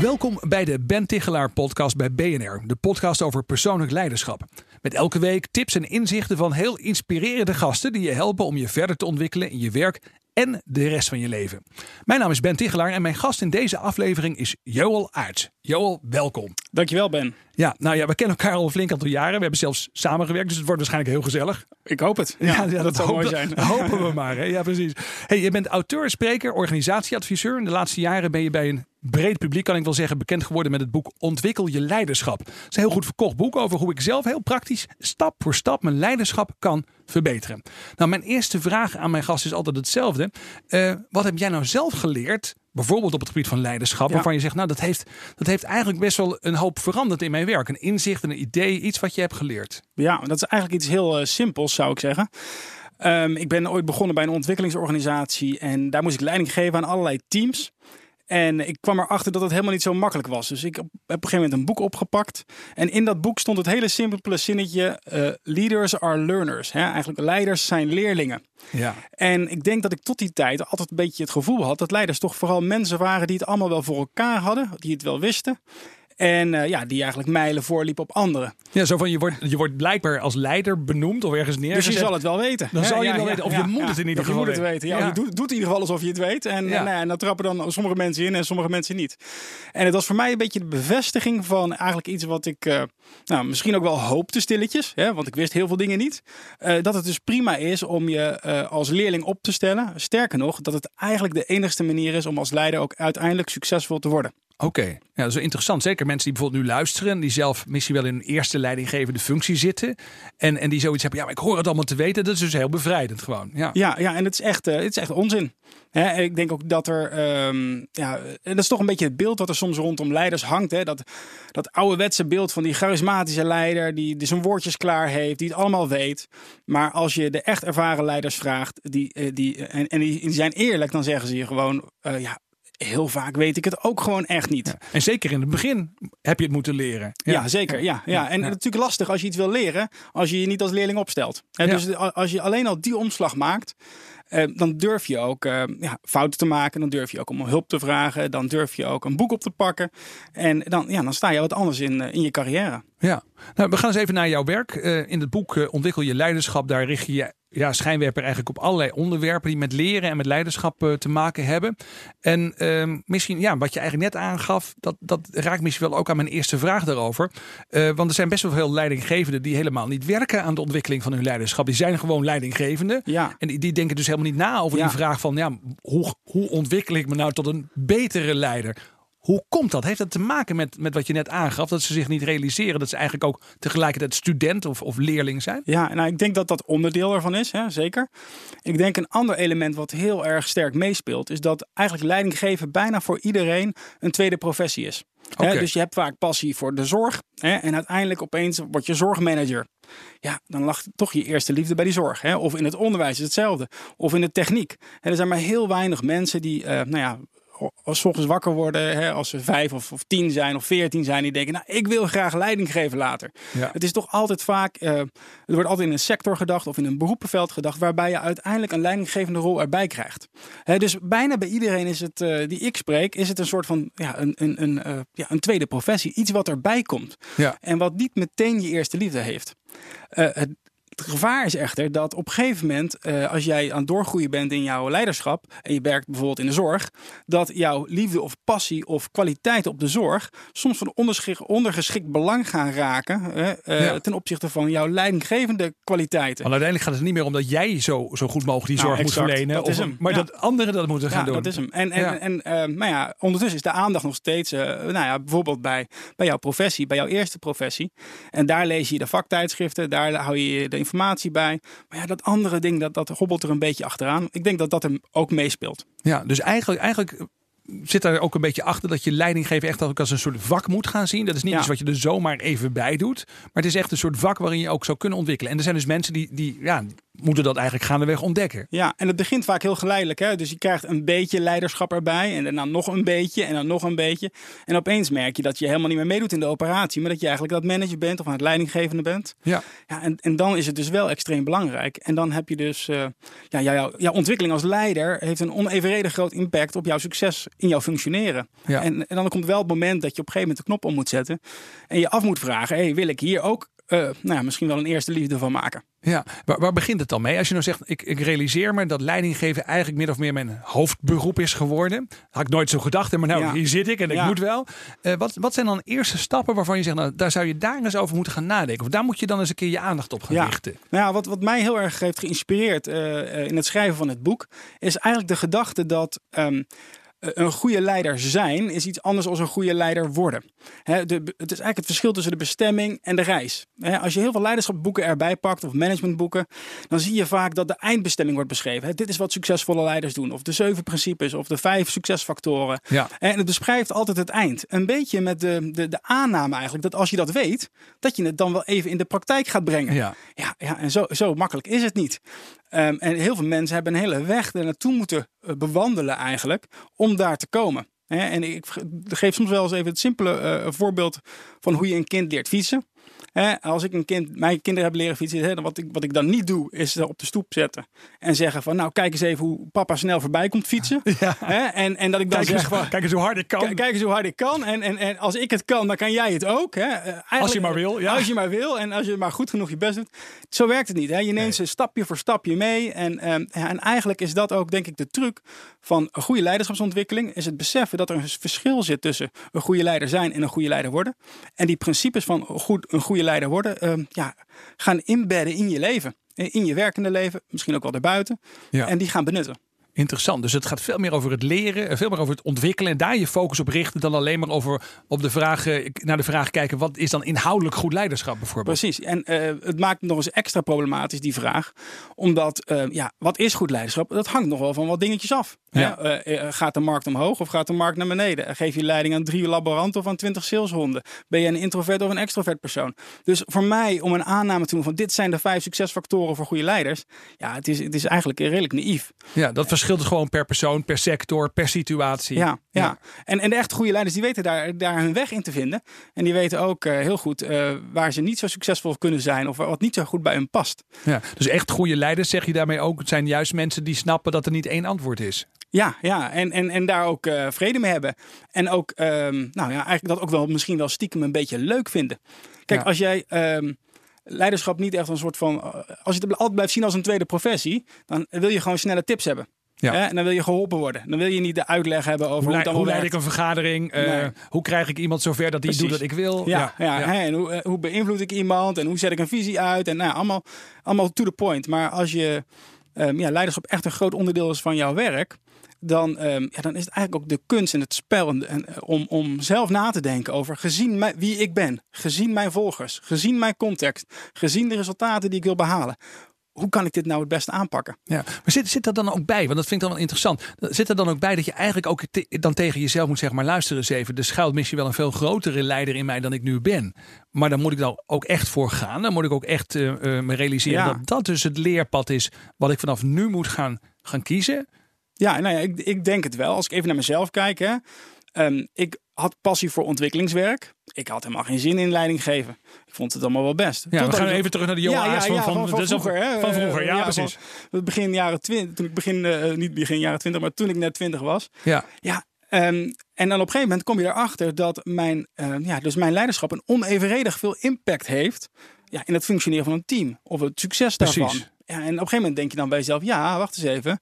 Welkom bij de Ben Tichelaar podcast bij BNR, de podcast over persoonlijk leiderschap. Met elke week tips en inzichten van heel inspirerende gasten die je helpen om je verder te ontwikkelen in je werk en de rest van je leven. Mijn naam is Ben Tichelaar en mijn gast in deze aflevering is Joel Aerts. Joel, welkom. Dankjewel Ben. Ja, nou ja, we kennen elkaar al een flink aantal jaren. We hebben zelfs samengewerkt, dus het wordt waarschijnlijk heel gezellig. Ik hoop het. Ja, ja, dat, zou hopen, mooi zijn. hopen we maar. Hè? Ja, precies. Hey, je bent auteur, spreker, organisatieadviseur. In de laatste jaren ben je bij een breed publiek, kan ik wel zeggen, bekend geworden met het boek Ontwikkel je leiderschap. Het is een heel goed verkocht boek over hoe ik zelf heel praktisch stap voor stap mijn leiderschap kan verbeteren. Nou, mijn eerste vraag aan mijn gast is altijd hetzelfde. Eh, wat heb jij nou zelf geleerd bijvoorbeeld op het gebied van leiderschap, Ja. waarvan je zegt, nou, dat heeft, dat heeft eigenlijk best wel een hoop veranderd in mijn werk. Een inzicht, een idee, iets wat je hebt geleerd. Ja, dat is eigenlijk iets heel eh, simpels, zou ik zeggen. Ehm, ik ben ooit begonnen bij een ontwikkelingsorganisatie en daar moest ik leiding geven aan allerlei teams. En ik kwam erachter dat het helemaal niet zo makkelijk was. Dus ik heb op een gegeven moment een boek opgepakt. En in dat boek stond het hele simpele zinnetje: eh, Leaders are learners. Hè? Eigenlijk leiders zijn leerlingen. Ja. En ik denk dat ik tot die tijd altijd een beetje het gevoel had dat leiders toch vooral mensen waren die het allemaal wel voor elkaar hadden, die het wel wisten. En eh, ja, die eigenlijk mijlen voorliepen op anderen. Ja, zo van je wordt, je wordt blijkbaar als leider benoemd of ergens Dus neergezet. je zal het wel weten. Dan zal je Ja, wel weten. Of je moet het in ieder geval Je moet het weten. weten. Ja. Je doet, doet in ieder geval alsof je het weet. En, Ja. eh, nou ja, en dan trappen dan sommige mensen in en sommige mensen niet. En het was voor mij een beetje de bevestiging van eigenlijk iets wat ik eh, nou, misschien ook wel hoopte stilletjes. Hè, want ik wist heel veel dingen niet. Dat het dus prima is om je als leerling op te stellen. Sterker nog, dat het eigenlijk de enigste manier is om als leider ook uiteindelijk succesvol te worden. Oké, ja, dat is interessant. Zeker mensen die bijvoorbeeld nu luisteren, die zelf misschien wel in een eerste leidinggevende functie zitten. En, en die zoiets hebben, ja, maar ik hoor het allemaal te weten. Dat is dus heel bevrijdend gewoon. Ja. Ja, ja en het is echt, eh, het is echt onzin. Hè, ik denk ook dat er, ehm, ja, en dat is toch een beetje het beeld wat er soms rondom leiders hangt. Hè? Dat, dat ouderwetse beeld van die charismatische leider die, die zijn woordjes klaar heeft, die het allemaal weet. Maar als je de echt ervaren leiders vraagt, die, eh, die, en, en die, die zijn eerlijk, dan zeggen ze je gewoon, eh, ja, heel vaak weet ik het ook gewoon echt niet. En zeker in het begin heb je het moeten leren. Ja, zeker. Ja, ja. En natuurlijk lastig als je iets wil leren, als je je niet als leerling opstelt. Ja. Dus als je alleen al die omslag maakt, eh, dan durf je ook eh, ja, fouten te maken. Dan durf je ook om hulp te vragen. Dan durf je ook een boek op te pakken. En dan, ja, dan sta je wat anders in, eh, in je carrière. Ja, nou, we gaan eens even naar jouw werk. Eh, in het boek eh, Ontwikkel je leiderschap. Daar richt je je ja, schijnwerper eigenlijk op allerlei onderwerpen die met leren en met leiderschap eh, te maken hebben. En ehm, misschien, ja, wat je eigenlijk net aangaf, dat, dat raakt misschien wel ook aan mijn eerste vraag daarover. Want er zijn best wel veel leidinggevenden die helemaal niet werken aan de ontwikkeling van hun leiderschap. Die zijn gewoon leidinggevenden. Ja. En die, die denken dus helemaal niet na over Ja. die vraag van, ja, hoe, hoe ontwikkel ik me nou tot een betere leider? Hoe komt dat? Heeft dat te maken met, met wat je net aangaf? Dat ze zich niet realiseren dat ze eigenlijk ook tegelijkertijd student of, of leerling zijn? Ja, nou, ik denk dat dat onderdeel ervan is, hè, zeker. Ik denk een ander element wat heel erg sterk meespeelt, is dat eigenlijk leidinggeven bijna voor iedereen een tweede professie is. Hè, dus je hebt vaak passie voor de zorg hè, en uiteindelijk opeens word je zorgmanager. Ja, dan lag toch je eerste liefde bij die zorg. Hè? Of in het onderwijs is hetzelfde. Of in de techniek. En er zijn maar heel weinig mensen die, eh, nou ja, als ochtends wakker worden, hè, als ze vijf of, of tien zijn of veertien zijn, die denken, nou, ik wil graag leiding geven later. Ja. Het is toch altijd vaak, eh, er wordt altijd in een sector gedacht of in een beroepenveld gedacht, waarbij je uiteindelijk een leidinggevende rol erbij krijgt. Hè, dus bijna bij iedereen is het, eh, die ik spreek, is het een soort van ja, een, een, een, eh, ja, een tweede professie. Iets wat erbij komt. Ja. En wat niet meteen je eerste liefde heeft. Het, het gevaar is echter dat op een gegeven moment, eh, als jij aan het doorgroeien bent in jouw leiderschap en je werkt bijvoorbeeld in de zorg, dat jouw liefde of passie of kwaliteit op de zorg soms van ondergeschikt, belang gaan raken eh, Ja. ten opzichte van jouw leidinggevende kwaliteiten. Want uiteindelijk gaat het niet meer om dat jij zo, zo goed mogelijk die Nou, zorg moet verlenen. Of. Maar Ja. dat anderen dat moeten gaan Ja, doen. dat is hem. En, en, en eh, nou ja, ondertussen is de aandacht nog steeds, nou ja, bijvoorbeeld bij, bij jouw professie, bij jouw eerste professie. En daar lees je de vaktijdschriften, daar hou je de informatie bij. Maar ja, dat andere ding, dat, dat hobbelt er een beetje achteraan. Ik denk dat dat hem ook meespeelt. Ja, dus eigenlijk, eigenlijk zit daar ook een beetje achter dat je leidinggeven echt ook als een soort vak moet gaan zien. Dat is niet Ja. iets wat je er zomaar even bij doet. Maar het is echt een soort vak waarin je ook zou kunnen ontwikkelen. En er zijn dus mensen die, die ja, moeten dat eigenlijk gaandeweg ontdekken. Ja, en het begint vaak heel geleidelijk. Hè? Dus je krijgt een beetje leiderschap erbij. En daarna nog een beetje. En dan nog een beetje. En opeens merk je dat je helemaal niet meer meedoet in de operatie. Maar dat je eigenlijk dat manager bent of aan het leidinggevende bent. Ja. Ja, en, en dan is het dus wel extreem belangrijk. En dan heb je dus. eh, ja, jouw, jouw ontwikkeling als leider heeft een onevenredig groot impact op jouw succes in jouw functioneren. Ja. En, en dan komt wel het moment dat je op een gegeven moment de knop om moet zetten. En je af moet vragen: hey, wil ik hier ook. Eh, nou ja, misschien wel een eerste liefde van maken. Ja, waar, waar begint het dan mee? Als je nou zegt, ik, ik realiseer me dat leidinggeven eigenlijk min of meer mijn hoofdberoep is geworden. Had ik nooit zo gedacht, maar nou, Ja. hier zit ik en ik moet wel. Eh, wat, wat zijn dan eerste stappen waarvan je zegt, nou, daar zou je daar eens over moeten gaan nadenken? Of daar moet je dan eens een keer je aandacht op gaan Ja. richten? Nou ja, wat, wat mij heel erg heeft geïnspireerd eh, in het schrijven van het boek, is eigenlijk de gedachte dat ehm, eh, een goede leider zijn is iets anders dan een goede leider worden. De, het is eigenlijk het verschil tussen de bestemming en de reis. Als je heel veel leiderschapboeken erbij pakt of managementboeken, dan zie je vaak dat de eindbestemming wordt beschreven. Dit is wat succesvolle leiders doen, of de zeven principes, of de vijf succesfactoren. Ja. En het beschrijft altijd het eind. Een beetje met de, de, de aanname eigenlijk dat als je dat weet, dat je het dan wel even in de praktijk gaat brengen. Ja. Ja, ja en zo, zo makkelijk is het niet. Ehm, en heel veel mensen hebben een hele weg er naartoe moeten eh, bewandelen eigenlijk om daar te komen. En ik geef soms wel eens even het simpele eh, voorbeeld van hoe je een kind leert fietsen. Hè, als ik een kind, mijn kinderen heb leren fietsen, hè, dan wat, ik, wat ik dan niet doe, is ze op de stoep zetten. En zeggen van, nou kijk eens even hoe papa snel voorbij komt fietsen. Ja. En, en dat ik dan Kijk eens, zeg van, kijk eens hoe hard ik kan. Kijk eens hoe hard ik kan. En, en, en als ik het kan, dan kan jij het ook. Hè. Eh, Als je maar wil, ja. Als je maar wil. En als je maar goed genoeg je best doet. Zo werkt het niet. Hè. Je neemt ze stapje voor stapje mee. En, ehm, en eigenlijk is dat ook, denk ik, de truc van een goede leiderschapsontwikkeling. Is het beseffen dat er een verschil zit tussen een goede leider zijn en een goede leider worden. En die principes van goed, een goede leider worden, ehm, ja, gaan inbedden in je leven. In je werkende leven, misschien ook wel daarbuiten. Ja. En die gaan benutten. Interessant. Dus het gaat veel meer over het leren, eh, veel meer over het ontwikkelen en daar je focus op richten dan alleen maar over op de vraag, eh, naar de vraag kijken: wat is dan inhoudelijk goed leiderschap bijvoorbeeld? Precies. En eh, het maakt nog eens extra problematisch, die vraag. Omdat, ja, wat is goed leiderschap? Dat hangt nog wel van wat dingetjes af. Ja. Gaat de markt omhoog of gaat de markt naar beneden? Geef je leiding aan drie laboranten of aan twintig saleshonden? Ben je een introvert of een extrovert persoon? Dus voor mij, om een aanname te doen van dit zijn de vijf succesfactoren voor goede leiders. Ja, het is, het is eigenlijk redelijk naïef. Ja, dat verschilt dus gewoon per persoon, per sector, per situatie. Ja, ja. En, en de echte goede leiders die weten daar, daar hun weg in te vinden. En die weten ook eh, heel goed eh, waar ze niet zo succesvol kunnen zijn of wat niet zo goed bij hun past. Ja, dus echt goede leiders, zeg je daarmee ook, het zijn juist mensen die snappen dat er niet één antwoord is. Ja, ja. En, en, en daar ook eh, vrede mee hebben. En ook, ehm, nou ja, eigenlijk dat ook wel misschien wel stiekem een beetje leuk vinden. Kijk, Ja. als jij ehm, leiderschap niet echt een soort van. Als je het altijd blijft zien als een tweede professie, dan wil je gewoon snelle tips hebben. Ja. Hè? En dan wil je geholpen worden. Dan wil je niet de uitleg hebben over Hoe, hoe, leid, het hoe ik een vergadering? Eh, Nee. Hoe krijg ik iemand zover dat die Precies. doet wat ik wil? Ja, ja, Hè? en hoe, eh, hoe beïnvloed ik iemand en hoe zet ik een visie uit en nou, allemaal, allemaal to the point. Maar als je ehm, ja, leiderschap echt een groot onderdeel is van jouw werk, dan, ehm, ja, dan is het eigenlijk ook de kunst en het spel en, en, eh, om, om zelf na te denken over gezien wie ik ben, gezien mijn volgers, gezien mijn context, gezien de resultaten die ik wil behalen. Hoe kan ik dit nou het beste aanpakken? Ja, maar zit, zit er dan ook bij, want dat vind ik dan wel interessant. Zit er dan ook bij dat je eigenlijk ook te- dan tegen jezelf moet zeggen, maar luister eens even, er schuilt misschien wel een veel grotere leider in mij dan ik nu ben. Maar dan moet ik daar ook echt voor gaan. Dan moet ik ook echt eh, eh, me realiseren Ja. dat dat dus het leerpad is wat ik vanaf nu moet gaan, gaan kiezen. Ja, nou ja, ik, ik denk het wel. Als ik even naar mezelf kijk. Hè. Ehm, ik had passie voor ontwikkelingswerk. Ik had helemaal geen zin in leiding geven. Ik vond het allemaal wel best. Ja, we gaan even terug naar de Joha's van, van, van, vroeger. hè. Van vroeger, ja, precies. begin jaren twintig. Toen ik begin, eh, niet begin jaren twintig, maar toen ik net twintig was. Ja, Ja, ehm, en dan op een gegeven moment kom je erachter dat mijn, eh, ja, dus mijn leiderschap een onevenredig veel impact heeft ja, in het functioneren van een team of het succes daarvan. Precies. Ja, en op een gegeven moment denk je dan bij jezelf, ja, wacht eens even.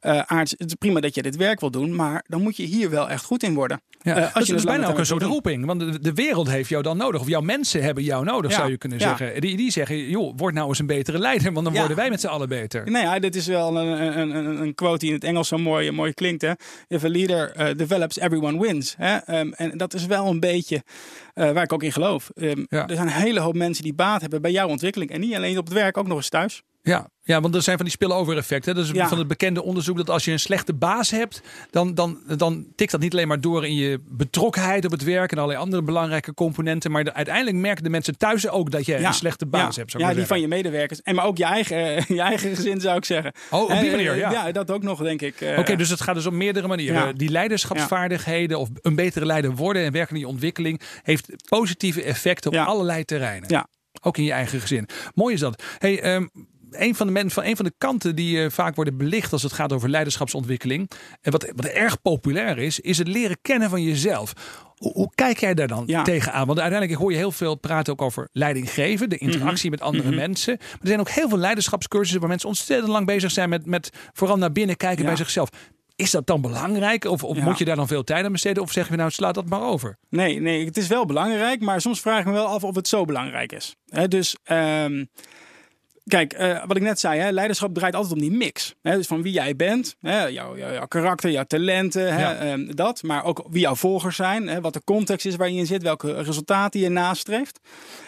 Eh Aarts, het is prima dat je dit werk wil doen, maar dan moet je hier wel echt goed in worden. ja. Eh, als dat je is bijna ook een soort roeping. Want de, de wereld heeft jou dan nodig. Of jouw mensen hebben jou nodig, Ja, zou je kunnen ja. zeggen. Die, die zeggen, joh, word nou eens een betere leider. Want dan worden wij met z'n allen beter. Nou ja, dit is wel een, een, een, een quote die in het Engels zo mooi, mooi klinkt. Hè? If a leader eh, develops, everyone wins. Hè? Ehm, en dat is wel een beetje waar ik ook in geloof. Ehm. Er zijn een hele hoop mensen die baat hebben bij jouw ontwikkeling. En niet alleen op het werk, ook nog eens thuis. Ja, ja, want er zijn van die spillover effecten. Dat is Ja. van het bekende onderzoek dat als je een slechte baas hebt, dan, dan, dan tikt dat niet alleen maar door in je betrokkenheid op het werk en allerlei andere belangrijke componenten. Maar de- uiteindelijk merken de mensen thuis ook dat je een slechte baas ja. hebt. zou Ja, die van je medewerkers. En maar ook je eigen, eh, je eigen gezin zou ik zeggen. Oh, op die Eh, manier, ja. Ja, dat ook nog, denk ik. Eh, Oké, dus het gaat dus op meerdere manieren. Die leiderschapsvaardigheden of een betere leider worden en werken in je ontwikkeling heeft positieve effecten op allerlei terreinen. Ja. Ook in je eigen gezin. Mooi is dat. Hey, ehm, een van de, men, van, een van de kanten die eh, vaak worden belicht als het gaat over leiderschapsontwikkeling. En wat, wat erg populair is, is het leren kennen van jezelf. Hoe, hoe kijk jij daar dan Ja. tegenaan? Want uiteindelijk hoor je heel veel praten ook over leiding geven, de interactie met andere mensen. Maar er zijn ook heel veel leiderschapscursussen waar mensen ontzettend lang bezig zijn met, met vooral naar binnen kijken Ja. bij zichzelf. Is dat dan belangrijk? Of, of Ja. moet je daar dan veel tijd aan besteden? Of zeg je nou, slaat dat maar over? Nee, nee, het is wel belangrijk, maar soms vraag ik me wel af of het zo belangrijk is. Dus ehm, kijk, eh, wat ik net zei, hè, leiderschap draait altijd om die mix. Hè, dus van wie jij bent, hè, jouw, jouw, jouw karakter, jouw talenten, hè, Ja. ehm, dat. Maar ook wie jouw volgers zijn, hè, wat de context is waar je in zit, welke resultaten je nastreeft.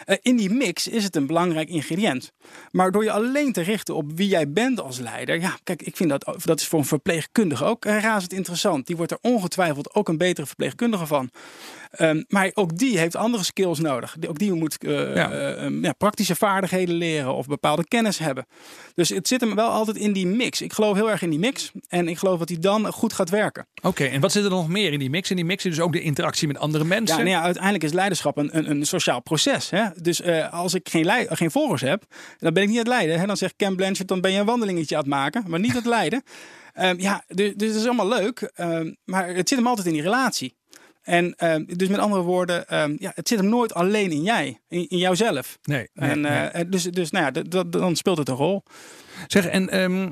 Eh, in die mix is het een belangrijk ingrediënt. Maar door je alleen te richten op wie jij bent als leider, ja, kijk, ik vind dat, dat is voor een verpleegkundige ook eh, razend interessant. Die wordt er ongetwijfeld ook een betere verpleegkundige van. Ehm, maar ook die heeft andere skills nodig. Ook die moet eh, Ja. eh, ehm, ja, praktische vaardigheden leren of bepaalde kennis hebben. Dus het zit hem wel altijd in die mix. Ik geloof heel erg in die mix. En ik geloof dat die dan goed gaat werken. Oké, en wat zit er nog meer in die mix? In die mix zit dus ook de interactie met andere mensen. Ja, nou ja, uiteindelijk is leiderschap een, een, een sociaal proces. Hè? Dus eh, als ik geen, geen volgers heb, dan ben ik niet aan het leiden. Hè? Dan zegt Ken Blanchard, dan ben je een wandelingetje aan het maken, maar niet het leiden. Ehm, ja, dus, dus het is allemaal leuk, maar het zit hem altijd in die relatie. En ehm, dus met andere woorden, ehm, ja, het zit hem nooit alleen in jij, in, in jouzelf. Nee, nee, en, nee. eh, dus, dus nou ja, dan speelt het een rol. Zeg, en ehm,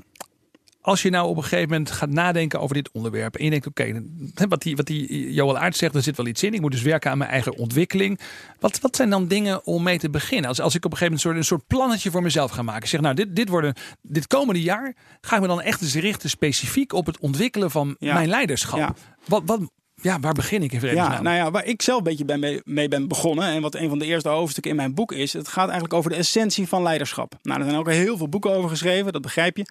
als je nou op een gegeven moment gaat nadenken over dit onderwerp. En je denkt, oké, wat die, wat die Johan Aert zegt, er zit wel iets in. Ik moet dus werken aan mijn eigen ontwikkeling. Wat, wat zijn dan dingen om mee te beginnen? Als, als ik op een gegeven moment een soort, een soort plannetje voor mezelf ga maken. Ik zeg, nou, dit, dit, worden, dit komende jaar ga ik me dan echt eens richten specifiek op het ontwikkelen van Ja. mijn leiderschap. Ja. Wat, wat, ja, waar begin ik in vredesnaam? Ja, nou ja, waar ik zelf een beetje ben mee, mee ben begonnen en wat een van de eerste hoofdstukken in mijn boek is, het gaat eigenlijk over de essentie van leiderschap. Nou, er zijn ook heel veel boeken over geschreven, dat begrijp je.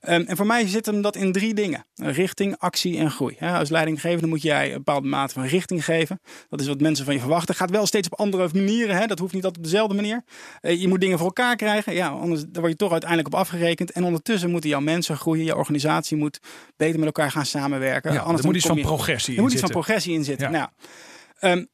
Ehm, en voor mij zit hem dat in drie dingen: richting, actie en groei. Ja, als leidinggevende moet jij een bepaalde mate van richting geven. Dat is wat mensen van je verwachten. Gaat wel steeds op andere manieren. Hè? Dat hoeft niet altijd op dezelfde manier. Eh, je moet dingen voor elkaar krijgen. Ja, anders daar word je toch uiteindelijk op afgerekend. En ondertussen moeten jouw mensen groeien. Je organisatie moet beter met elkaar gaan samenwerken. Ja, anders er moet iets van progressie er in moet iets van zitten. progressie in zitten. Ja. Nou, ehm,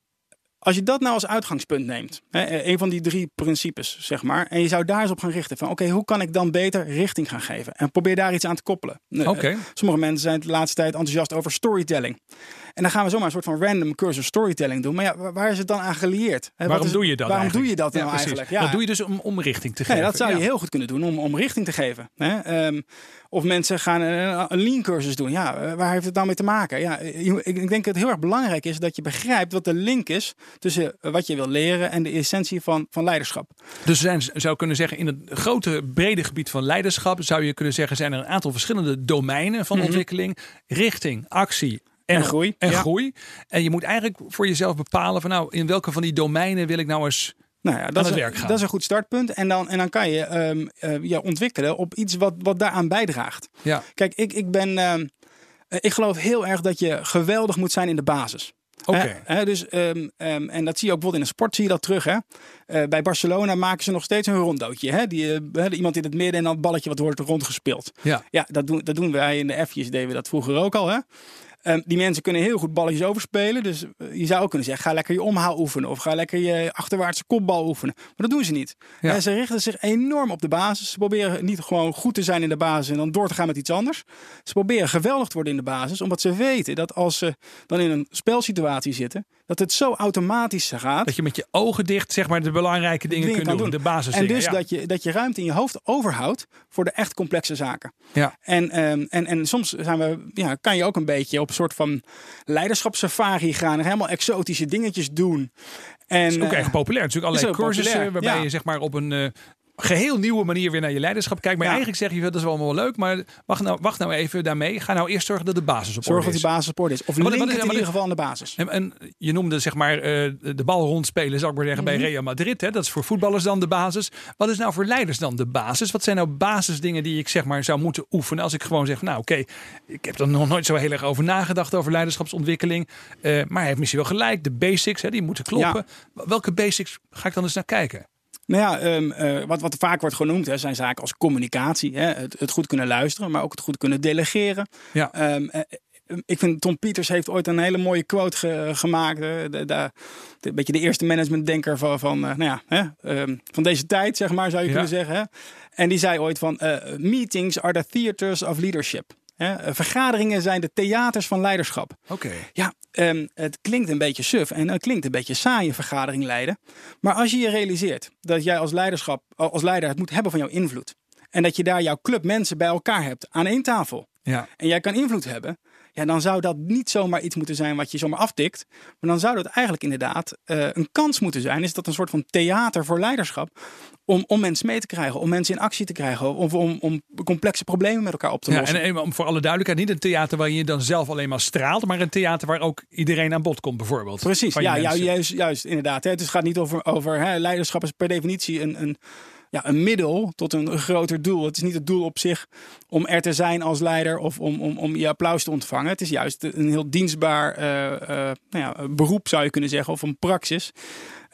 als je dat nou als uitgangspunt neemt, hè, eh, een van die drie principes, zeg maar, en je zou daar eens op gaan richten van, oké, hoe kan ik dan beter richting gaan geven? En probeer daar iets aan te koppelen. Eh. Sommige mensen zijn de laatste tijd enthousiast over storytelling. En dan gaan we zomaar een soort van random cursus storytelling doen. Maar ja, waar- is het dan aan gelieerd? Wat Waarom is- doe je dat Waarom doe je dat nou precies. eigenlijk? Dat doe je dus om, om richting te geven. Nee, dat zou je heel goed kunnen doen om, om richting te geven. Ehm, of mensen gaan een, een lean cursus doen. Ja, eh, waar heeft het nou mee te maken? Ja, eh, ik, ik denk dat het heel erg belangrijk is dat je begrijpt wat de link is tussen eh, wat je wil leren en de essentie van, van leiderschap. Dus zijn, zou kunnen zeggen, in het grote brede gebied van leiderschap zou je kunnen zeggen, zijn er een aantal verschillende domeinen van ontwikkeling, richting, actie. En. En groei, En ja. groei. En je moet eigenlijk voor jezelf bepalen van nou, in welke van die domeinen wil ik nou eens. Nou ja, dat, het is, werk gaan. dat is een goed startpunt. En dan, en dan kan je eh, je ontwikkelen op iets wat, wat daaraan bijdraagt. Ja, Kijk, ik, ik ben. ehm, eh, ik geloof heel erg dat je geweldig moet zijn in de basis. oké. Hè, dus, ehm, en dat zie je ook bijvoorbeeld in de sport, zie je dat terug. Hè? Eh, bij Barcelona maken ze nog steeds een rondootje. Hè? Die, hè, iemand in het midden en dan het balletje wat wordt rondgespeeld. Ja. Ja, dat doen, dat doen wij in de F'jes, deden we dat vroeger ook al. Hè? Ehm, die mensen kunnen heel goed balletjes overspelen. Dus eh, je zou ook kunnen zeggen, ga lekker je omhaal oefenen. Of ga lekker je achterwaartse kopbal oefenen. Maar dat doen ze niet. Ja. En ze richten zich enorm op de basis. Ze proberen niet gewoon goed te zijn in de basis en dan door te gaan met iets anders. Ze proberen geweldig te worden in de basis. Omdat ze weten dat als ze dan in een spelsituatie zitten, dat het zo automatisch gaat. Dat je met je ogen dicht zeg maar de belangrijke dingen, dingen kunt doen. doen. De basis en dus dat, je, dat je ruimte in je hoofd overhoudt voor de echt complexe zaken. Ja. En, ehm, en, en soms zijn we, ja, kan je ook een beetje op een soort van leiderschapssafari gaan. En helemaal exotische dingetjes doen. En, is ook eh, erg populair. Natuurlijk is allerlei cursussen populair, waarbij ja. je zeg maar op een eh, geheel nieuwe manier weer naar je leiderschap kijkt. Maar Ja. eigenlijk zeg je, dat is wel allemaal wel leuk. Maar wacht nou, wacht nou even daarmee. Ga nou eerst zorgen dat de basis op Zorg orde dat is. die basis op orde is. Of link het in ieder geval aan de basis. En, en je noemde zeg maar eh, de bal rondspelen, zou ik maar zeggen, Mhm. bij Real Madrid. Hè? Dat is voor voetballers dan de basis. Wat is nou voor leiders dan de basis? Wat zijn nou basisdingen die ik zeg maar zou moeten oefenen? Als ik gewoon zeg, nou oké, ik heb er nog nooit zo heel erg over nagedacht over leiderschapsontwikkeling. Eh, maar hij heeft misschien wel gelijk. De basics, hè, die moeten kloppen. Welke basics ga ik dan eens naar kijken? Nou ja, ehm, eh, wat, wat vaak wordt genoemd hè, zijn zaken als communicatie. Hè, het, het goed kunnen luisteren, maar ook het goed kunnen delegeren. Ja. Ehm, eh, eh, ik vind Tom Pieters heeft ooit een hele mooie quote ge- gemaakt. de, de, de- een beetje de eerste managementdenker van, van, nou ja, hè, ehm, van deze tijd, zeg maar, zou je Ja. kunnen zeggen. Hè? En die zei ooit van, meetings are the theaters of leadership. Hè? Vergaderingen zijn de theaters van leiderschap. Oké. Ja, ehm, het klinkt een beetje suf en het klinkt een beetje saai een vergadering leiden. Maar als je je realiseert dat jij als, leiderschap, als leider het moet hebben van jouw invloed. En dat je daar jouw club mensen bij elkaar hebt aan één tafel. Ja. En jij kan invloed hebben. Ja, dan zou dat niet zomaar iets moeten zijn wat je zomaar aftikt. Maar dan zou dat eigenlijk inderdaad eh, een kans moeten zijn. Is dat een soort van theater voor leiderschap? Om, om mensen mee te krijgen, om mensen in actie te krijgen. Of om, om complexe problemen met elkaar op te Ja, lossen. en, en om voor alle duidelijkheid, niet een theater waar je dan zelf alleen maar straalt, maar een theater waar ook iedereen aan bod komt, bijvoorbeeld. Precies, ja, ja mensen. juist, juist inderdaad. Hè. Het is- gaat niet over, over hè, leiderschap is per definitie een, een, ja, een middel tot een groter doel. Het is niet het doel op zich om er te zijn als leider of om, om, om je applaus te ontvangen. Het is juist een heel dienstbaar eh, eh, nou ja, beroep, zou je kunnen zeggen, of een praxis.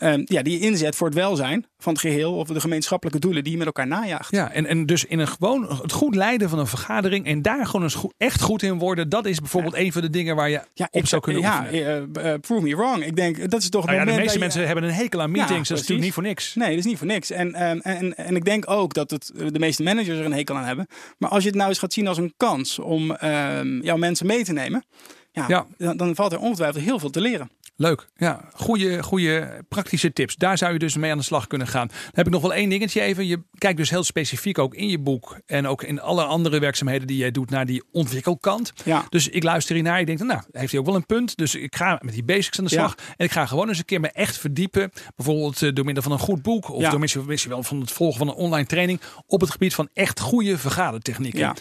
Eh, ja, die je inzet voor het welzijn van het geheel of de gemeenschappelijke doelen die je met elkaar najaagt. Ja, en, en dus in een gewoon het goed leiden van een vergadering en daar gewoon eens goed, echt goed in worden, dat is bijvoorbeeld een van de dingen waar je Ja, op zou kunnen ja, oefenen. eh, eh, prove me wrong. Ik denk, dat is toch Nou ja, de meeste je- mensen hebben een hekel aan meetings, dat is natuurlijk niet voor niks. Nee, dat is niet voor niks. En, ehm, en, en ik denk ook dat het, de meeste managers er een hekel aan hebben. Maar als je het nou eens gaat zien als een kans om ehm, jouw mensen mee te nemen. Ja, Ja. Dan, dan valt er ongetwijfeld heel veel te leren. Leuk. Ja, goede, goede praktische tips. Daar zou je dus mee aan de slag kunnen gaan. Dan heb ik nog wel één dingetje even. Je kijkt dus heel specifiek ook in je boek en ook in alle andere werkzaamheden die jij doet naar die ontwikkelkant. Ja. Dus ik luister hiernaar. Ik denk, nou, heeft hij ook wel een punt. Dus ik ga met die basics aan de Ja. slag. En ik ga gewoon eens een keer me echt verdiepen. Bijvoorbeeld eh, door middel van een goed boek. Of Ja. door misschien, misschien wel van het volgen van een online training. Op het gebied van echt goede vergadertechnieken. Ja.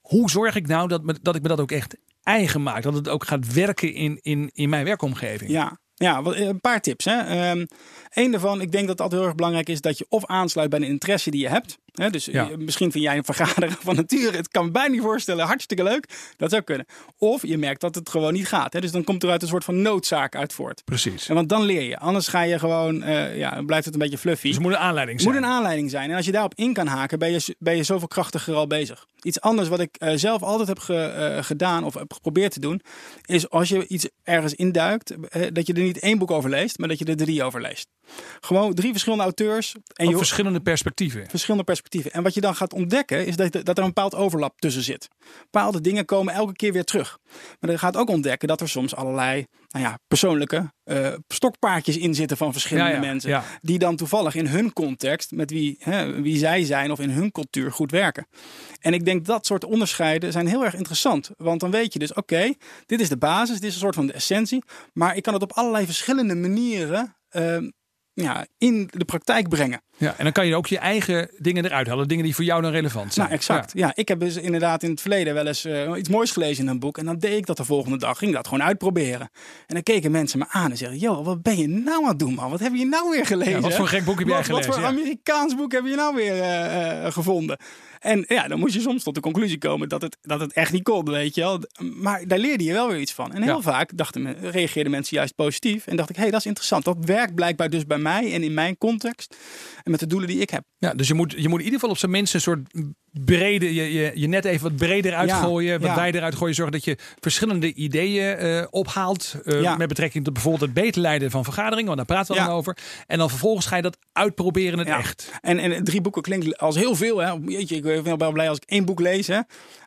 Hoe zorg ik nou dat, me, dat ik me dat ook echt eigen maak? Dat het ook gaat werken in, in, in mijn werkomgeving. Ja, ja eh, een paar tips. Hè. Ehm Eén daarvan, ik denk dat altijd heel erg belangrijk is dat je of aansluit bij de interesse die je hebt. Dus Ja. eh, misschien vind jij een vergaderen van nature, het kan me bijna niet voorstellen, hartstikke leuk. Dat zou kunnen. Of je merkt dat het gewoon niet gaat. Hè. Dus dan komt er uit een soort van noodzaak uit voort. Precies. En want dan leer je. Anders ga je gewoon, eh, ja, blijft het een beetje fluffy. Dus moet een aanleiding zijn. moet een aanleiding zijn. En als je daarop in kan haken, ben je, ben je zoveel krachtiger al bezig. Iets anders wat ik eh, zelf altijd heb ge- gedaan of heb geprobeerd te doen, is als je iets ergens induikt, dat je er niet één boek over leest, maar dat je er drie over leest. Gewoon drie verschillende auteurs en je verschillende perspectieven. verschillende perspectieven. En wat je dan gaat ontdekken, is dat, dat er een bepaald overlap tussen zit. Bepaalde dingen komen elke keer weer terug. Maar je gaat ook ontdekken dat er soms allerlei nou ja, persoonlijke eh, stokpaardjes in zitten van verschillende Ja, ja, mensen. ja. Die dan toevallig in hun context, met wie, hè, wie zij zijn of in hun cultuur goed werken. En ik denk dat soort onderscheiden zijn heel erg interessant. Want dan weet je dus, oké, dit is de basis, dit is een soort van de essentie. Maar ik kan het op allerlei verschillende manieren ehm, ja, in de praktijk brengen. Ja, en dan kan je ook je eigen dingen eruit halen. Dingen die voor jou dan relevant zijn. Nou, exact. Ja. ik heb dus inderdaad in het verleden wel eens eh, iets moois gelezen in een boek. En dan deed ik dat de volgende dag. Ging dat gewoon uitproberen. En dan keken mensen me aan en zeggen: Joh, wat ben je nou aan het doen, man? Wat heb je nou weer gelezen? Ja, wat voor een gek boek heb jij gelezen? Wat voor Ja. Amerikaans boek heb je nou weer eh, eh, gevonden? En ja, dan moest je soms tot de conclusie komen dat het, dat het echt niet kon, weet je wel. Maar daar leerde je wel weer iets van. En heel vaak dachten me, reageerden mensen juist positief. En dacht ik, hé, hey, dat is interessant. Dat werkt blijkbaar dus bij mij en in mijn context. En met de doelen die ik heb. Ja, dus je moet, je moet in ieder geval op zijn minst een soort brede, je, je, je net even wat breder uitgooien, wat ja. wijder uitgooien. Zorgen dat je verschillende ideeën eh, ophaalt. eh, Ja. Met betrekking tot bijvoorbeeld het beter leiden van vergaderingen, want daar praten we dan over. En dan vervolgens ga je dat uitproberen in het echt. En, en drie boeken klinkt als heel veel. Hè. Jeetje, ik ben wel blij als ik één boek lees. Hè.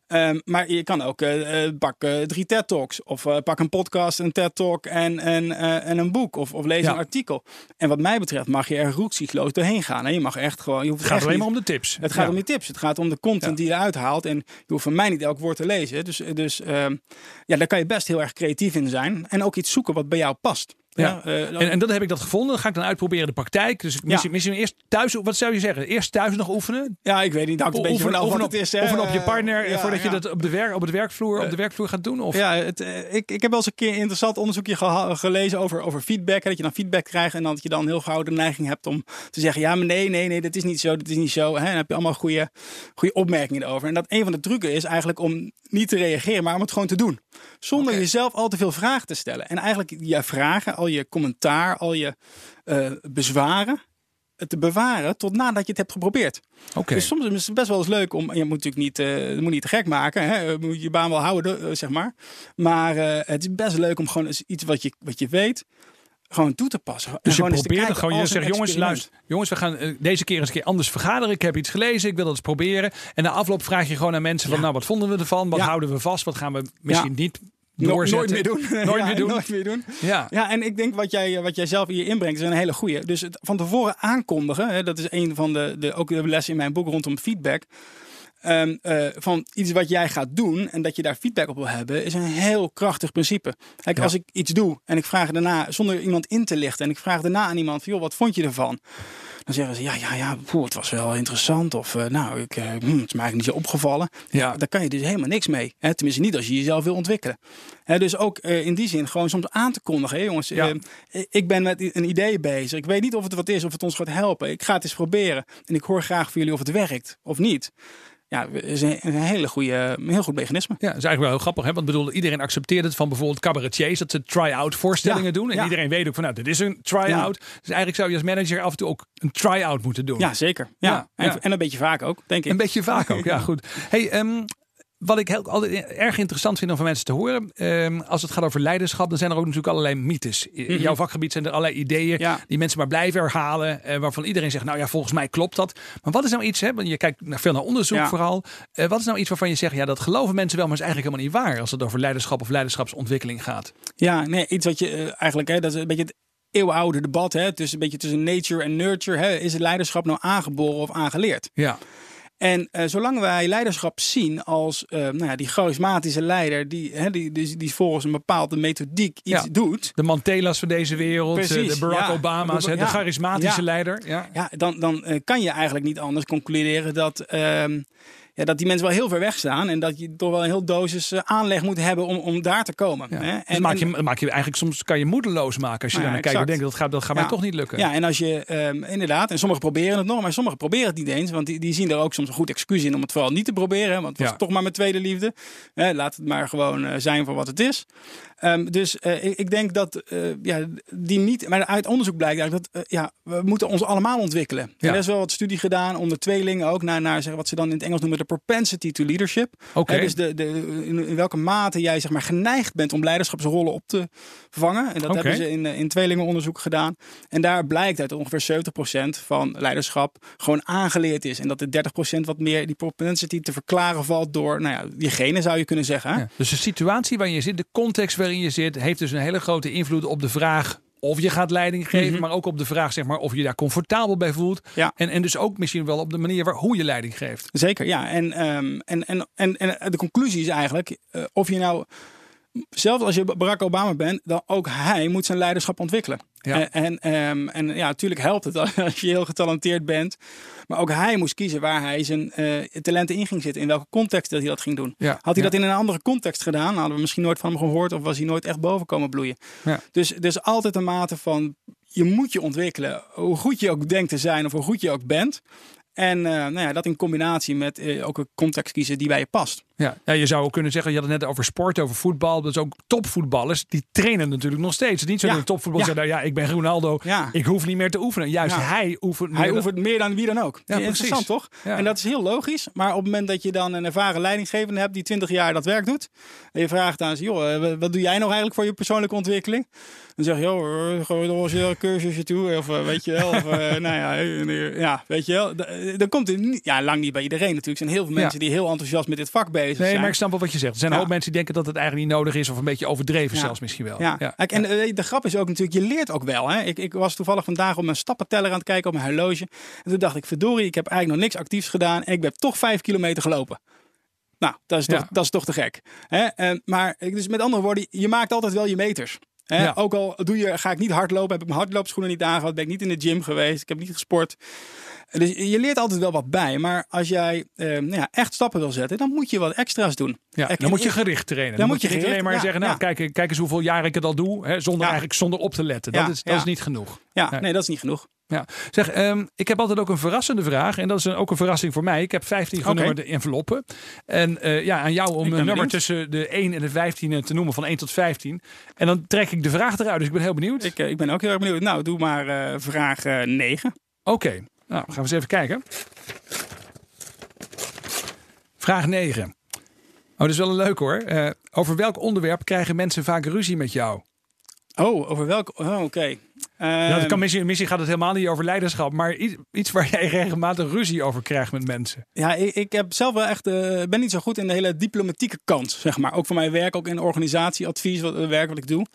Ehm, maar je kan ook eh, pak eh, drie TED Talks. Of pak een podcast, een TED Talk en, en, en een boek. Of, of lees Ja. een artikel. En wat mij betreft mag je er roekzichtloos doorheen gaan. Hè. Je mag echt gewoon... Je hoeft Het gaat alleen niet- maar om de tips. Het gaat Ja. om die tips. Het gaat om de content Ja. die je eruit haalt. En je hoeft van mij niet elk woord te lezen. Dus, dus ehm, ja, daar kan je best heel erg creatief in zijn. En ook iets zoeken wat bij jou past. Ja. en, en dat heb ik dat gevonden. Dat ga ik dan uitproberen in de praktijk. Dus misschien, misschien eerst thuis, wat zou je zeggen? Eerst thuis nog oefenen? Ja, ik weet niet. Dat een beetje oefenen, oefenen het is. op, oefenen op je partner Ja, voordat je dat op de, werk, op, het werkvloer, op de werkvloer gaat doen? Of? Ja, het, eh, ik, ik heb wel eens een keer een interessant onderzoekje gelezen over, over feedback. hè, Dat je dan feedback krijgt en dat je dan heel gauw de neiging hebt om te zeggen: ja, maar nee, nee, nee, dat is niet zo, dat is niet zo. Hè, en dan heb je allemaal goede, goede opmerkingen erover. En dat een van de trucken is eigenlijk om niet te reageren, maar om het gewoon te doen. Zonder jezelf al te veel vragen te stellen. En eigenlijk je vragen, al je commentaar, al je eh, bezwaren eh, te bewaren tot nadat je het hebt geprobeerd. Oké. Dus soms is het best wel eens leuk om. Je moet natuurlijk niet, eh, je moet niet te gek maken. Hè? Je moet je baan wel houden, zeg maar. Maar het is best leuk om gewoon eens iets wat je, wat je weet. Gewoon toe te passen. En Dus je gewoon eens te probeert gewoon. Je zegt, jongens, luister. Jongens, we gaan deze keer eens een keer anders vergaderen. Ik heb iets gelezen. Ik wil dat eens proberen. En na afloop vraag je gewoon aan mensen van, nou, wat vonden we ervan? Wat Ja. houden we vast? Wat gaan we misschien niet doorzetten? nooit meer doen. Nooit Ja, meer doen. Nooit meer doen. Ja. Ja, en ik denk wat jij, wat jij zelf hier inbrengt is een hele goeie. Dus het van tevoren aankondigen, hè, dat is een van de, de, ook de lessen in mijn boek rondom feedback. Ehm, eh, van iets wat jij gaat doen en dat je daar feedback op wil hebben, is een heel krachtig principe. Kijk, Ja. als ik iets doe en ik vraag daarna, zonder iemand in te lichten, en ik vraag daarna aan iemand: van, joh, wat vond je ervan? Dan zeggen ze: ja, ja, ja, poeh, het was wel interessant. Of eh, nou, ik, eh, hm, het is me eigenlijk niet zo opgevallen. Ja. Daar kan je dus helemaal niks mee. Hè? Tenminste, niet als je jezelf wil ontwikkelen. Hè, dus ook eh, in die zin gewoon soms aan te kondigen. Hè, jongens, Ja. ik ben met een idee bezig. Ik weet niet of het wat is, of het ons gaat helpen. Ik ga het eens proberen. En ik hoor graag van jullie of het werkt of niet. Ja, is een, hele goede, een heel goed mechanisme. Ja, dat is eigenlijk wel heel grappig. Hè? Want bedoel, iedereen accepteert het van bijvoorbeeld cabaretiers. Dat ze try-out voorstellingen Ja, doen. En ja. iedereen weet ook van, nou, dit is een try-out. Dus eigenlijk zou je als manager af en toe ook een try-out moeten doen. Ja, zeker. Ja. En, en een beetje vaak ook, denk ik. Een beetje vaak ook, ja goed. Hey, ehm, wat ik heel, altijd erg interessant vind om van mensen te horen. ehm, als het gaat over leiderschap, dan zijn er ook natuurlijk allerlei mythes. In jouw vakgebied zijn er allerlei ideeën Mhm. Ja. die mensen maar blijven herhalen. eh, waarvan iedereen zegt, nou ja, volgens mij klopt dat. Maar wat is nou iets, hè, want je kijkt naar veel naar onderzoek Ja. vooral. Eh, wat is nou iets waarvan je zegt, ja, dat geloven mensen wel, maar is eigenlijk helemaal niet waar. Als het over leiderschap of leiderschapsontwikkeling gaat. Ja, nee, iets wat je eh, eigenlijk, hè, dat is een beetje het eeuwenoude debat. Hè, tussen, een beetje tussen nature en nurture. Hè, is het leiderschap nou aangeboren of aangeleerd? Ja, En eh, zolang wij leiderschap zien als eh, nou ja, die charismatische leider, die, hè, die, die, die volgens een bepaalde methodiek iets Ja. doet, de Mandela's van deze wereld, eh, Precies, de Barack ja. Obama's, de Ja. charismatische leider. Ja. ja, dan, dan kan je eigenlijk niet anders concluderen dat, ehm, ja, dat die mensen wel heel ver weg staan en dat je toch wel een heel dosis eh, aanleg moet hebben om, om daar te komen. Ja. Hè? dus maak je, maak je eigenlijk soms kan je moedeloos maken als je Nou daar naar kijkt. en denkt dat gaat, dat gaat mij toch niet lukken. Ja, en als je ehm, inderdaad, en sommigen proberen het nog, maar sommigen proberen het niet eens. Want die, die zien er ook soms een goed excuus in om het vooral niet te proberen. hè, Want het was toch maar mijn tweede liefde. Hè, laat het maar gewoon eh, zijn voor wat het is. Ehm, dus eh, ik, ik denk dat eh, ja, die niet. Maar uit onderzoek blijkt eigenlijk dat eh, ja, we moeten ons allemaal ontwikkelen. Ja. Er is wel wat studie gedaan onder tweelingen ook naar, naar zeg, wat ze dan in het Engels noemen de propensity to leadership. Oké. Dus de, de, in, in welke mate jij zeg maar, geneigd bent om leiderschapsrollen op te vangen. En dat hebben ze in, in tweelingenonderzoek gedaan. En daar blijkt uit dat ongeveer 70% van leiderschap gewoon aangeleerd is. En dat de 30% wat meer die propensity te verklaren valt door nou ja, je genen zou je kunnen zeggen. Ja. Dus de situatie waarin je zit, de context waarin je zit, heeft dus een hele grote invloed op de vraag of je gaat leiding geven, maar ook op de vraag zeg maar, of je daar comfortabel bij voelt. Mhm. Ja. En, en dus ook misschien wel op de manier waar, hoe je leiding geeft. Zeker, ja. En, ehm, en, en, en, en de conclusie is eigenlijk, eh, of je nou, zelfs als je Barack Obama bent, dan ook hij moet zijn leiderschap ontwikkelen. Ja. En, en, ehm, en ja, natuurlijk helpt het als je heel getalenteerd bent. Maar ook hij moest kiezen waar hij zijn eh, talenten in ging zitten. In welke context dat hij dat ging doen. Ja. Had hij Ja. dat in een andere context gedaan, hadden we misschien nooit van hem gehoord. Of was hij nooit echt boven komen bloeien. Ja. Dus, dus altijd een mate van, je moet je ontwikkelen. Hoe goed je ook denkt te zijn of hoe goed je ook bent. En eh, nou ja, dat in combinatie met eh, ook een context kiezen die bij je past. Ja. ja, je zou ook kunnen zeggen, je had het net over sport, over voetbal. Dus ook topvoetballers, die trainen natuurlijk nog steeds. Is niet zo Ja. dat een topvoetballer Ja. zegt, nou ja, ik ben Ronaldo, Ja. ik hoef niet meer te oefenen. Juist hij oefent Hij meer oefent meer dan wie dan ook. Ja, Interessant toch? En dat is heel logisch. Maar op het moment dat je dan een ervaren leidinggevende hebt die 20 jaar dat werk doet. En je vraagt aan ze, joh, eh, wat doe jij nou eigenlijk voor je persoonlijke ontwikkeling? Dan zeg je, joh, gewoon nog een cursusje toe. Of weet je wel, of, nou ja, ja, weet je wel. Eh, Dan komt het niet, ja, lang niet bij iedereen natuurlijk. Er zijn heel veel Ja. mensen die heel enthousiast met dit vak bezig Nee, zijn. maar ik snap wel wat je zegt. Er zijn Ja. hoop mensen die denken dat het eigenlijk niet nodig is of een beetje overdreven Ja. zelfs misschien wel. Ja, Kijk, en eh, de grap is ook natuurlijk, je leert ook wel. Hè? Ik, ik was toevallig vandaag op mijn stappenteller aan het kijken op mijn horloge. En toen dacht ik, verdorie, ik heb eigenlijk nog niks actiefs gedaan. En ik heb toch vijf kilometer gelopen. Nou, dat is toch, dat is toch te gek. Hè? En, maar dus met andere woorden, je maakt altijd wel je meters. Hè? Ja. Ook al doe je, ga ik niet hardlopen, heb ik mijn hardloopschoenen niet aangehad, ben ik niet in de gym geweest, ik heb niet gesport. Dus je leert altijd wel wat bij. Maar als jij eh, nou ja, echt stappen wil zetten, dan moet je wat extra's doen. Ja, dan moet je gericht trainen. Dan, Dan moet je niet alleen maar ja, zeggen, nou kijk, kijk eens hoeveel jaar ik het al doe. Hè, zonder, eigenlijk zonder op te letten. Dat, is, dat is niet genoeg. Ja, Nee. dat is niet genoeg. Ja. Zeg, ehm, ik heb altijd ook een verrassende vraag. En dat is een, ook een verrassing voor mij. Ik heb 15 Oké. genummerde enveloppen. En eh, ja, aan jou om een nummer benieuwd. tussen de 1 en de 15 te noemen van 1 tot 15. En dan trek ik de vraag eruit. Dus ik ben heel benieuwd. Ik, eh, ik ben ook heel erg benieuwd. Nou, doe maar eh, vraag eh 9. Oké, nou gaan we eens even kijken. Vraag 9. Oh, dat is wel een leuk hoor. Eh, over welk onderwerp krijgen mensen vaak ruzie met jou? Oh, over welk? Oh, oké. Ehm, kan misschien, misschien gaat het helemaal niet over leiderschap, maar iets, iets waar jij regelmatig ruzie over krijgt met mensen. Ja, ik, ik heb zelf wel echt, eh, ben niet zo goed in de hele diplomatieke kant, zeg maar. Ook voor mijn werk, ook in organisatieadvies, wat, het werk wat ik doe.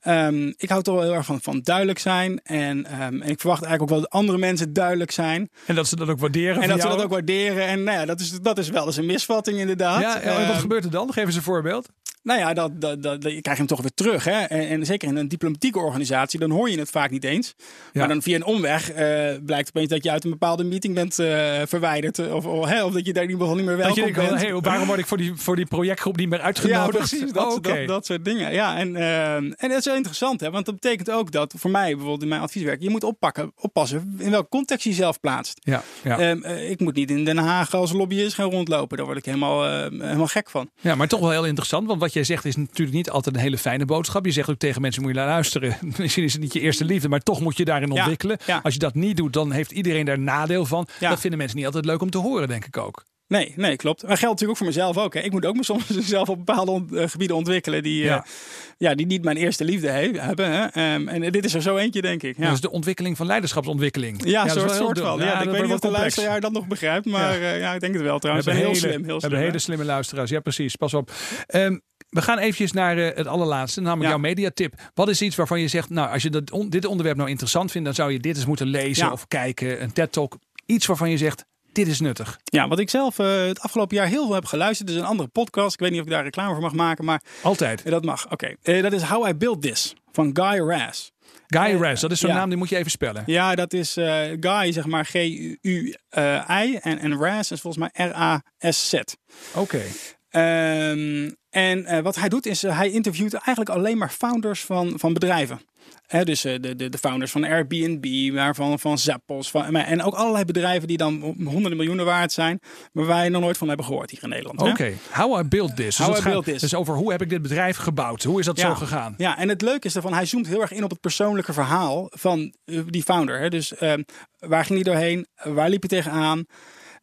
Ehm, ik hou toch wel heel erg van, van duidelijk zijn. En, em, en ik verwacht eigenlijk ook wel dat andere mensen duidelijk zijn. En dat ze dat ook waarderen. En dat ze dat ook waarderen. En nou ja, dat is, dat is wel eens een misvatting inderdaad. Ja, en wat Ehm, gebeurt er dan? Geef eens een voorbeeld. Nou ja, dat, dat, dat, je krijgt hem toch weer terug. Hè? En, en zeker in een diplomatieke organisatie, dan hoor je het vaak niet eens. Ja. Maar dan via een omweg eh, blijkt opeens dat je uit een bepaalde meeting bent eh, verwijderd. Of, of, hè, of dat je daar geval niet meer Dat welkom je denkt, bent. hey, waarom word ik voor die, voor die projectgroep niet meer ja, uitgenodigd? precies. Dat, Oh, dat, dat soort dingen. Ja, en, eh, en dat is wel interessant, hè? want dat betekent ook dat voor mij bijvoorbeeld in mijn advieswerk, je moet oppakken, oppassen in welke context je jezelf plaatst. Ja, ja. Ehm, eh, ik moet niet in Den Haag als lobbyist gaan rondlopen. Daar word ik helemaal, eh, helemaal gek van. ja, maar toch wel heel interessant. Want wat jij zegt is natuurlijk niet altijd een hele fijne boodschap. Je zegt ook tegen mensen, moet je naar luisteren. Misschien is het niet je eerste liefde, maar toch moet je daarin Ja, ontwikkelen. ja. Als je dat niet doet, dan heeft iedereen daar nadeel van. Ja. Dat vinden mensen niet altijd leuk om te horen, denk ik ook. Nee, nee, klopt. Maar geldt natuurlijk ook voor mezelf ook. Hè. Ik moet ook me soms zelf op bepaalde ont- eh, gebieden ontwikkelen die, Ja. ja. ja, die niet mijn eerste liefde he- hebben. Hè. Ehm, en dit is er zo eentje, denk ik. Ja, Dat is de ontwikkeling van leiderschapsontwikkeling. ja, is soort, soort van. Ja, ik weet niet of de luisteraar dat nog begrijpt, maar ja, ja ik denk het wel We trouwens. hebben heel hele, slim, heel we hebben hele slimme luisteraars. Ja, precies. Pas op. Ehm, we gaan eventjes naar eh, het allerlaatste, namelijk Ja. jouw mediatip. Wat is iets waarvan je zegt, nou, als je dat on- dit onderwerp nou interessant vindt, dan zou je dit eens moeten lezen Ja. of kijken, een TED-talk. Iets waarvan je zegt, dit is nuttig. Ja, wat ik zelf eh, het afgelopen jaar heel veel heb geluisterd, is een andere podcast. Ik weet niet of ik daar reclame voor mag maken, maar Altijd. eh, dat mag. Oké, dat is How I Built This van Guy Raz. Guy Raz, dat is zo'n ja. naam, die moet je even spellen. Ja, dat is Guy, zeg maar G-U-I. en, en Raz is volgens mij R-A-S-Z. Oké. Ehm, en eh, wat hij doet is, eh, hij interviewt eigenlijk alleen maar founders van, van bedrijven. Dus eh, de, de, de founders van Airbnb, maar van, Zappos. Van, en ook allerlei bedrijven die dan honderden miljoenen waard zijn. Maar wij nog nooit van hebben gehoord hier in Nederland. Oké, how I built this. Dus, How I built this. dus over hoe heb ik dit bedrijf gebouwd? Hoe is dat zo gegaan? Ja, en het leuke is ervan, hij zoomt heel erg in op het persoonlijke verhaal van die founder. Dus ehm, waar ging hij doorheen? Waar liep hij tegenaan?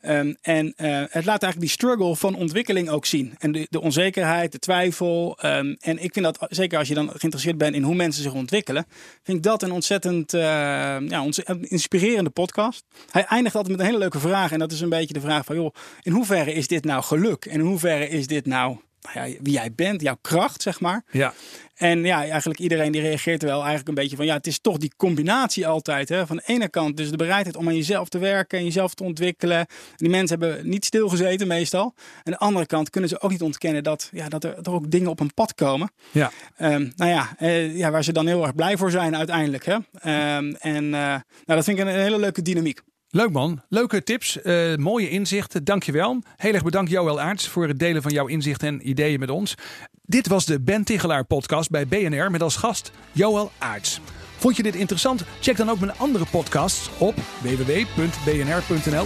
Ehm, en eh, het laat eigenlijk die struggle van ontwikkeling ook zien. En de, de onzekerheid, de twijfel. Ehm, en ik vind dat, zeker als je dan geïnteresseerd bent in hoe mensen zich ontwikkelen, vind ik dat een ontzettend eh, ja, ontzettend inspirerende podcast. Hij eindigt altijd met een hele leuke vraag. En dat is een beetje de vraag van, joh, in hoeverre is dit nou geluk? En in hoeverre is dit nou, nou ja, wie jij bent, jouw kracht, zeg maar? Ja. En ja, eigenlijk iedereen die reageert er wel eigenlijk een beetje van... ja, het is toch die combinatie altijd. Hè? Van de ene kant dus de bereidheid om aan jezelf te werken... en jezelf te ontwikkelen. Die mensen hebben niet stilgezeten meestal. En de andere kant kunnen ze ook niet ontkennen... dat, ja, dat er toch ook dingen op een pad komen. Ja. Ehm, nou ja, eh, ja, waar ze dan heel erg blij voor zijn uiteindelijk. Hè? Ehm, en eh, nou, dat vind ik een, een hele leuke dynamiek. Leuk man, leuke tips, eh, mooie inzichten, dankjewel. Heel erg bedankt Joël Aarts voor het delen van jouw inzichten en ideeën met ons. Dit was de Ben Tigelaar podcast bij BNR met als gast Joël Aarts. Vond je dit interessant? Check dan ook mijn andere podcasts op www.bnr.nl